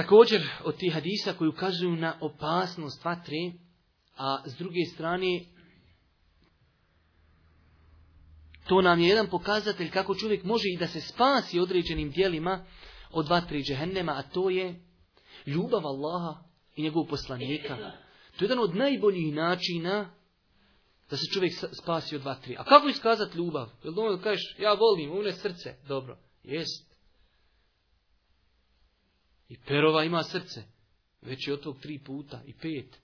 Također od tih hadisa koji ukazuju na opasnost vatre, a s druge strane to nam je jedan pokazatelj kako čovjek može i da se spasi određenim dijelima od dva i džehennema, a to je ljubav Allaha i njegovog poslanika. To je jedan od najboljih načina da se čovjek spasi od tri A kako iskazati ljubav? Jel ono kažeš, ja volim, une srce. Dobro, jest. I perova ima srce. Već je od tog tri puta i pet.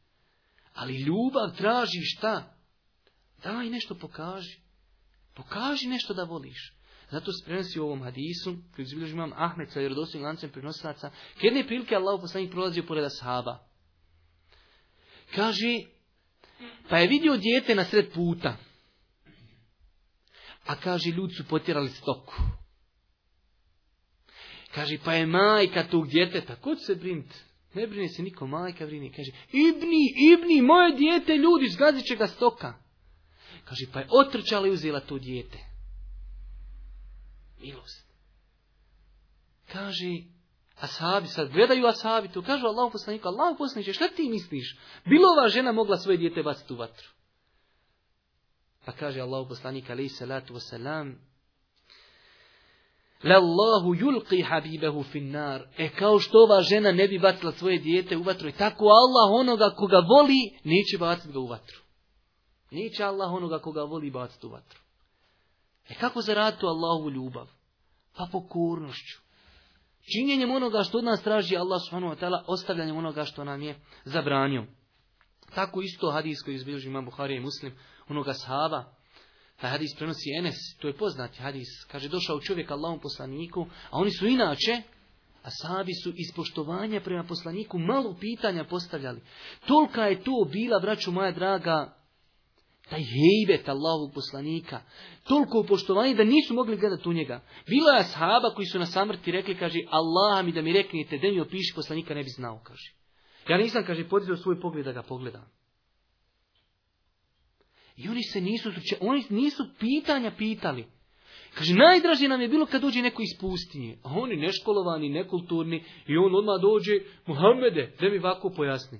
Ali ljubav traži šta? Daj nešto pokaži. Pokaži nešto da voliš. Zato se prenosi u ovom hadisu, koji izbilježi imam Ahmed sa jerodosim lancem prenosilaca, kad jedne prilike Allah poslanik u pored ashaba. Kaže, pa je vidio djete na sred puta. A kaži, ljudi su potjerali stoku. Kaže, pa je majka tu djeteta. Ko će se brinuti? Ne brine se niko, majka brine. Kaže, Ibni, Ibni, moje dijete, ljudi, zgazit će ga stoka. Kaže, pa je otrčala i uzela tu dijete. Milost. Kaže, ashabi sad gledaju ashabi tu. Kažu Allah poslaniku, Allah poslaniče, šta ti misliš? Bilo ova žena mogla svoje dijete baciti u vatru. Pa kaže Allahu poslanik, i salatu wasalam, Lallahu yulqi finnar. E kao što ova žena ne bi bacila svoje dijete u vatru. I tako Allah onoga koga voli, neće baciti ga u vatru. Neće Allah onoga koga voli baciti u vatru. E kako zaraditi Allahu ljubav? Pa pokornošću. Činjenjem onoga što od nas traži Allah subhanahu wa ta'ala, ostavljanjem onoga što nam je zabranio. Tako isto hadijsko izbiljuži ima Buharija i Muslim, onoga sahaba, taj hadis prenosi Enes, to je poznati hadis. Kaže, došao čovjek Allahom poslaniku, a oni su inače, a sabi su iz poštovanja prema poslaniku malo pitanja postavljali. Tolika je to bila, braću moja draga, taj hejbet Allahovog poslanika. Toliko upoštovanje da nisu mogli gledati u njega. Bilo je ashaba koji su na samrti rekli, kaže, Allah mi da mi reknete, da mi opiši poslanika, ne bi znao, kaže. Ja nisam, kaže, podizao svoj pogled da ga pogledam. I oni se nisu, oni nisu pitanja pitali. Kaže, najdraže nam je bilo kad dođe neko iz pustinje. A oni neškolovani, nekulturni i on odmah dođe, Muhammede, da mi ovako pojasni.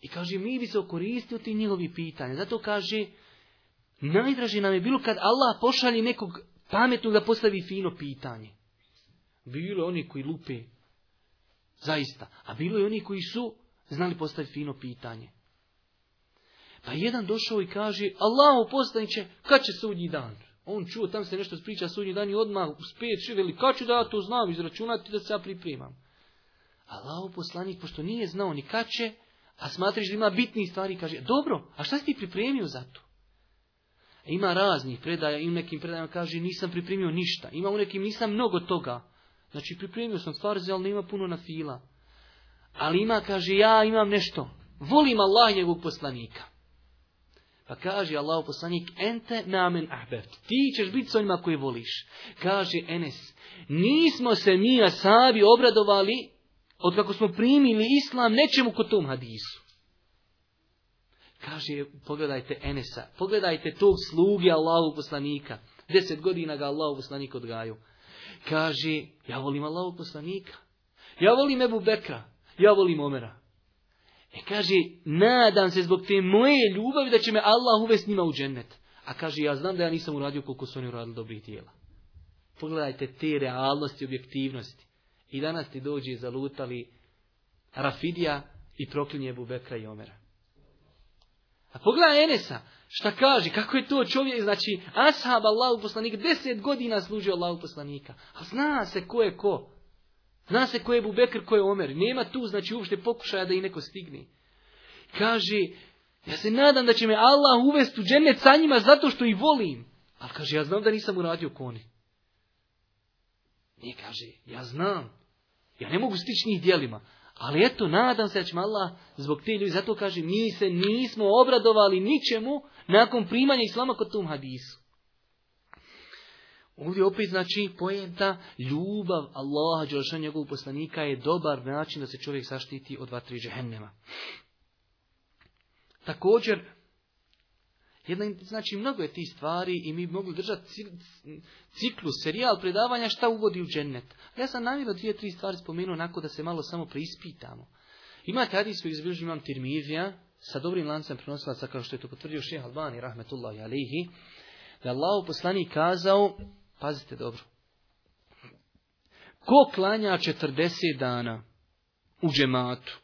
I kaže, mi bi se okoristio ti njihovi pitanja. Zato kaže, najdraže nam je bilo kad Allah pošalje nekog pametnog da postavi fino pitanje. Bilo oni koji lupe, zaista. A bilo je oni koji su znali postaviti fino pitanje. Pa jedan došao i kaže, Allahu poslaniće, kad će sudnji dan? On čuo, tam se nešto spriča sudnji dan i odmah uspije, čuje, kad ću da ja to znam, izračunati da se ja pripremam. Allahu poslanik, pošto nije znao ni kad će, a smatriš da ima bitnijih stvari, kaže, dobro, a šta si ti pripremio za to? Ima raznih predaja, i u nekim predajama kaže, nisam pripremio ništa, ima u nekim, nisam mnogo toga. Znači, pripremio sam stvar, ali nema puno na fila. Ali ima, kaže, ja imam nešto. Volim Allah njegovog poslanika. Pa kaže Allahu poslanik, ente namen ahbert, ti ćeš biti s onima koji voliš. Kaže Enes, nismo se mi asabi obradovali od kako smo primili islam nečemu kod tom hadisu. Kaže, pogledajte Enesa, pogledajte tog sluge Allahu poslanika. Deset godina ga Allahu poslanik odgaju. Kaže, ja volim Allahu poslanika. Ja volim Ebu Bekra. Ja volim Omera. E kaže, nadam se zbog te moje ljubavi da će me Allah uvesti njima u džennet. A kaže, ja znam da ja nisam uradio koliko su oni uradili dobrih dijela. Pogledajte te realnosti, objektivnosti. I danas ti dođe zalutali Rafidija i proklinje Bubekra i Omera. A pogledaj Enesa, šta kaže, kako je to čovjek, znači, ashab Allahu poslanik, deset godina služio Allahu poslanika. A zna se ko je ko. Zna se ko je Bubekr, ko je Omer. Nema tu, znači, uopšte pokušaja da i neko stigne. Kaže, ja se nadam da će me Allah uvesti u džennet sa njima zato što ih volim. Ali kaže, ja znam da nisam uradio koni. Nije kaže, ja znam. Ja ne mogu stići njih dijelima. Ali eto, nadam se da će Allah zbog te ljudi. Zato kaže, mi se nismo obradovali ničemu nakon primanja Islama kod tom hadisu. Ovdje opet znači pojenta ljubav Allaha Đelešan njegovog poslanika je dobar način da se čovjek zaštiti od vatri džehennema. Također, jedna, znači mnogo je tih stvari i mi mogli držati ciklus, serijal predavanja šta uvodi u džennet. Ja sam namjerno dvije, tri stvari spomenuo nakon da se malo samo preispitamo. Ima hadis koji izbilježi imam Tirmizija, sa dobrim lancem prenosilaca, kao što je to potvrdio šeha Albani, rahmetullahi alihi, da je Allah poslani kazao, Pazite dobro. Ko klanja 40 dana u džematu,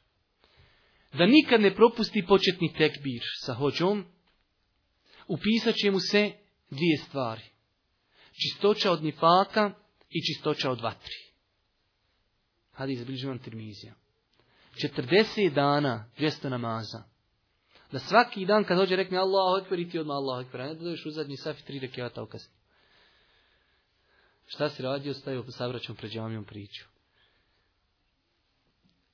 da nikad ne propusti početni tekbir sa hođom, upisat će mu se dvije stvari. Čistoća od nifaka i čistoća od vatri. Hadi izbližujem termizija. 40 dana, 200 namaza. Da svaki dan kad dođe rekne Allahu ekber ti odmah Allahu ekber, ne da dođeš u zadnji saf i tri rekevata ukasni. Šta si radio? Stavio sa vraćom pred priču.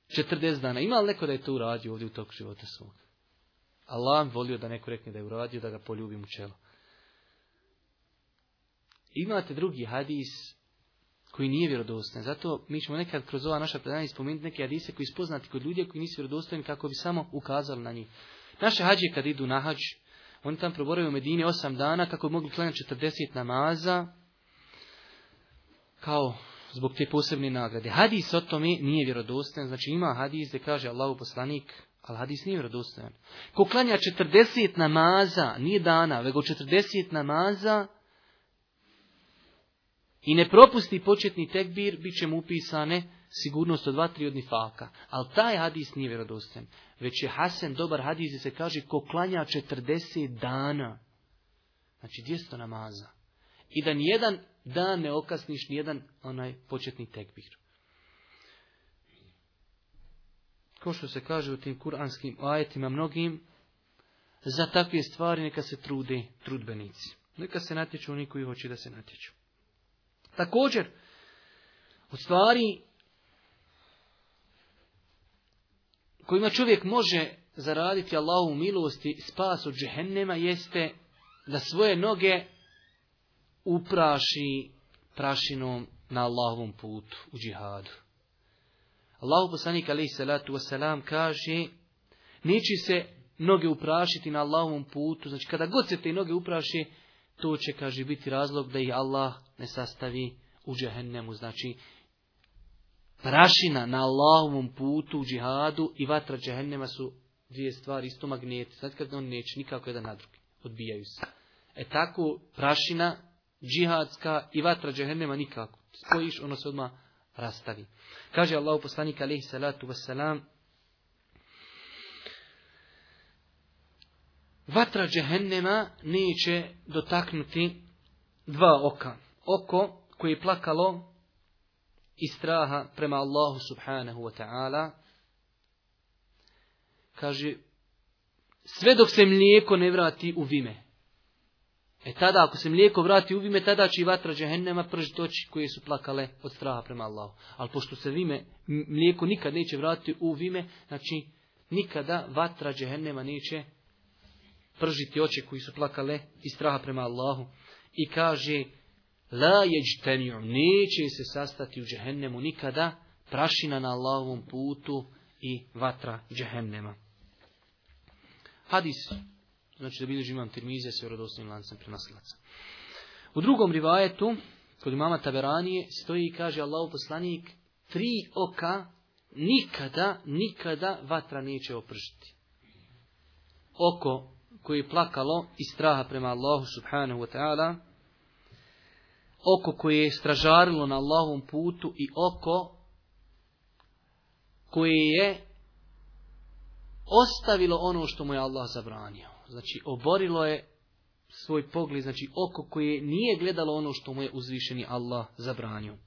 40 dana. Ima li neko da je to uradio ovdje u toku života svoga? Allah volio da neko rekne da je uradio, da ga poljubim u čelo. Imate drugi hadis koji nije vjerodostan. Zato mi ćemo nekad kroz ova naša predana spomenuti neke hadise koji spoznati kod ljudi koji nisu vjerodostojni kako bi samo ukazali na njih. Naše hađe kad idu na hađ, oni tam proboraju u Medini osam dana kako bi mogli klanjati 40 namaza, kao zbog te posebne nagrade. Hadis o tome nije vjerodostojan, znači ima hadis gdje kaže Allahu poslanik, ali hadis nije vjerodostojan. Ko klanja 40 namaza, nije dana, vego 40 namaza i ne propusti početni tekbir, bit će mu upisane sigurnost od dva, tri od nifaka. Ali taj hadis nije vjerodostojan. Već je Hasan dobar hadis gdje se kaže ko klanja 40 dana. Znači 200 namaza. I da nijedan da ne okasniš nijedan onaj početni tekbir. Kao što se kaže u tim kuranskim ajetima mnogim, za takve stvari neka se trude trudbenici. Neka se natječu oni koji hoće da se natječu. Također, od stvari kojima čovjek može zaraditi Allahu milosti spas od džehennema jeste da svoje noge upraši prašinom na Allahovom putu u džihadu. Allahu poslanik alaih salatu wasalam kaže neće se noge uprašiti na Allahovom putu, znači kada god se te noge upraši, to će, kaže, biti razlog da ih Allah ne sastavi u džahennemu. znači prašina na Allahovom putu u džihadu i vatra džahennema su dvije stvari, isto magneti, sad znači, kad on neće nikako jedan na drugi, odbijaju se. E tako prašina džihadska i vatra džehennema nikako. Spojiš, ono se odmah rastavi. Kaže Allah poslanika alaihi salatu wasalam, Vatra džehennema neće dotaknuti dva oka. Oko koje je plakalo i straha prema Allahu subhanahu wa ta'ala. Kaže, sve dok se mlijeko ne vrati u vime. E tada, ako se mlijeko vrati u vime, tada će i vatra džehennema pržiti oči koje su plakale od straha prema Allahu. Ali pošto se vime, mlijeko nikad neće vratiti u vime, znači nikada vatra džehennema neće pržiti oči koji su plakale iz straha prema Allahu. I kaže, la jeđtenijom, neće se sastati u džehennemu nikada, prašina na Allahovom putu i vatra džehennema. Hadis Znači da bilježi imam Tirmizija sa vjerodostojnim lancem prenosilaca. U drugom rivajetu, kod imama Taberanije, stoji i kaže Allah poslanik, tri oka nikada, nikada vatra neće opržiti. Oko koje je plakalo i straha prema Allahu subhanahu wa ta'ala, oko koje je stražarilo na Allahovom putu i oko koje je ostavilo ono što mu je Allah zabranio. Znači, oborilo je svoj pogled, znači oko koje nije gledalo ono što mu je uzvišeni Allah zabranio.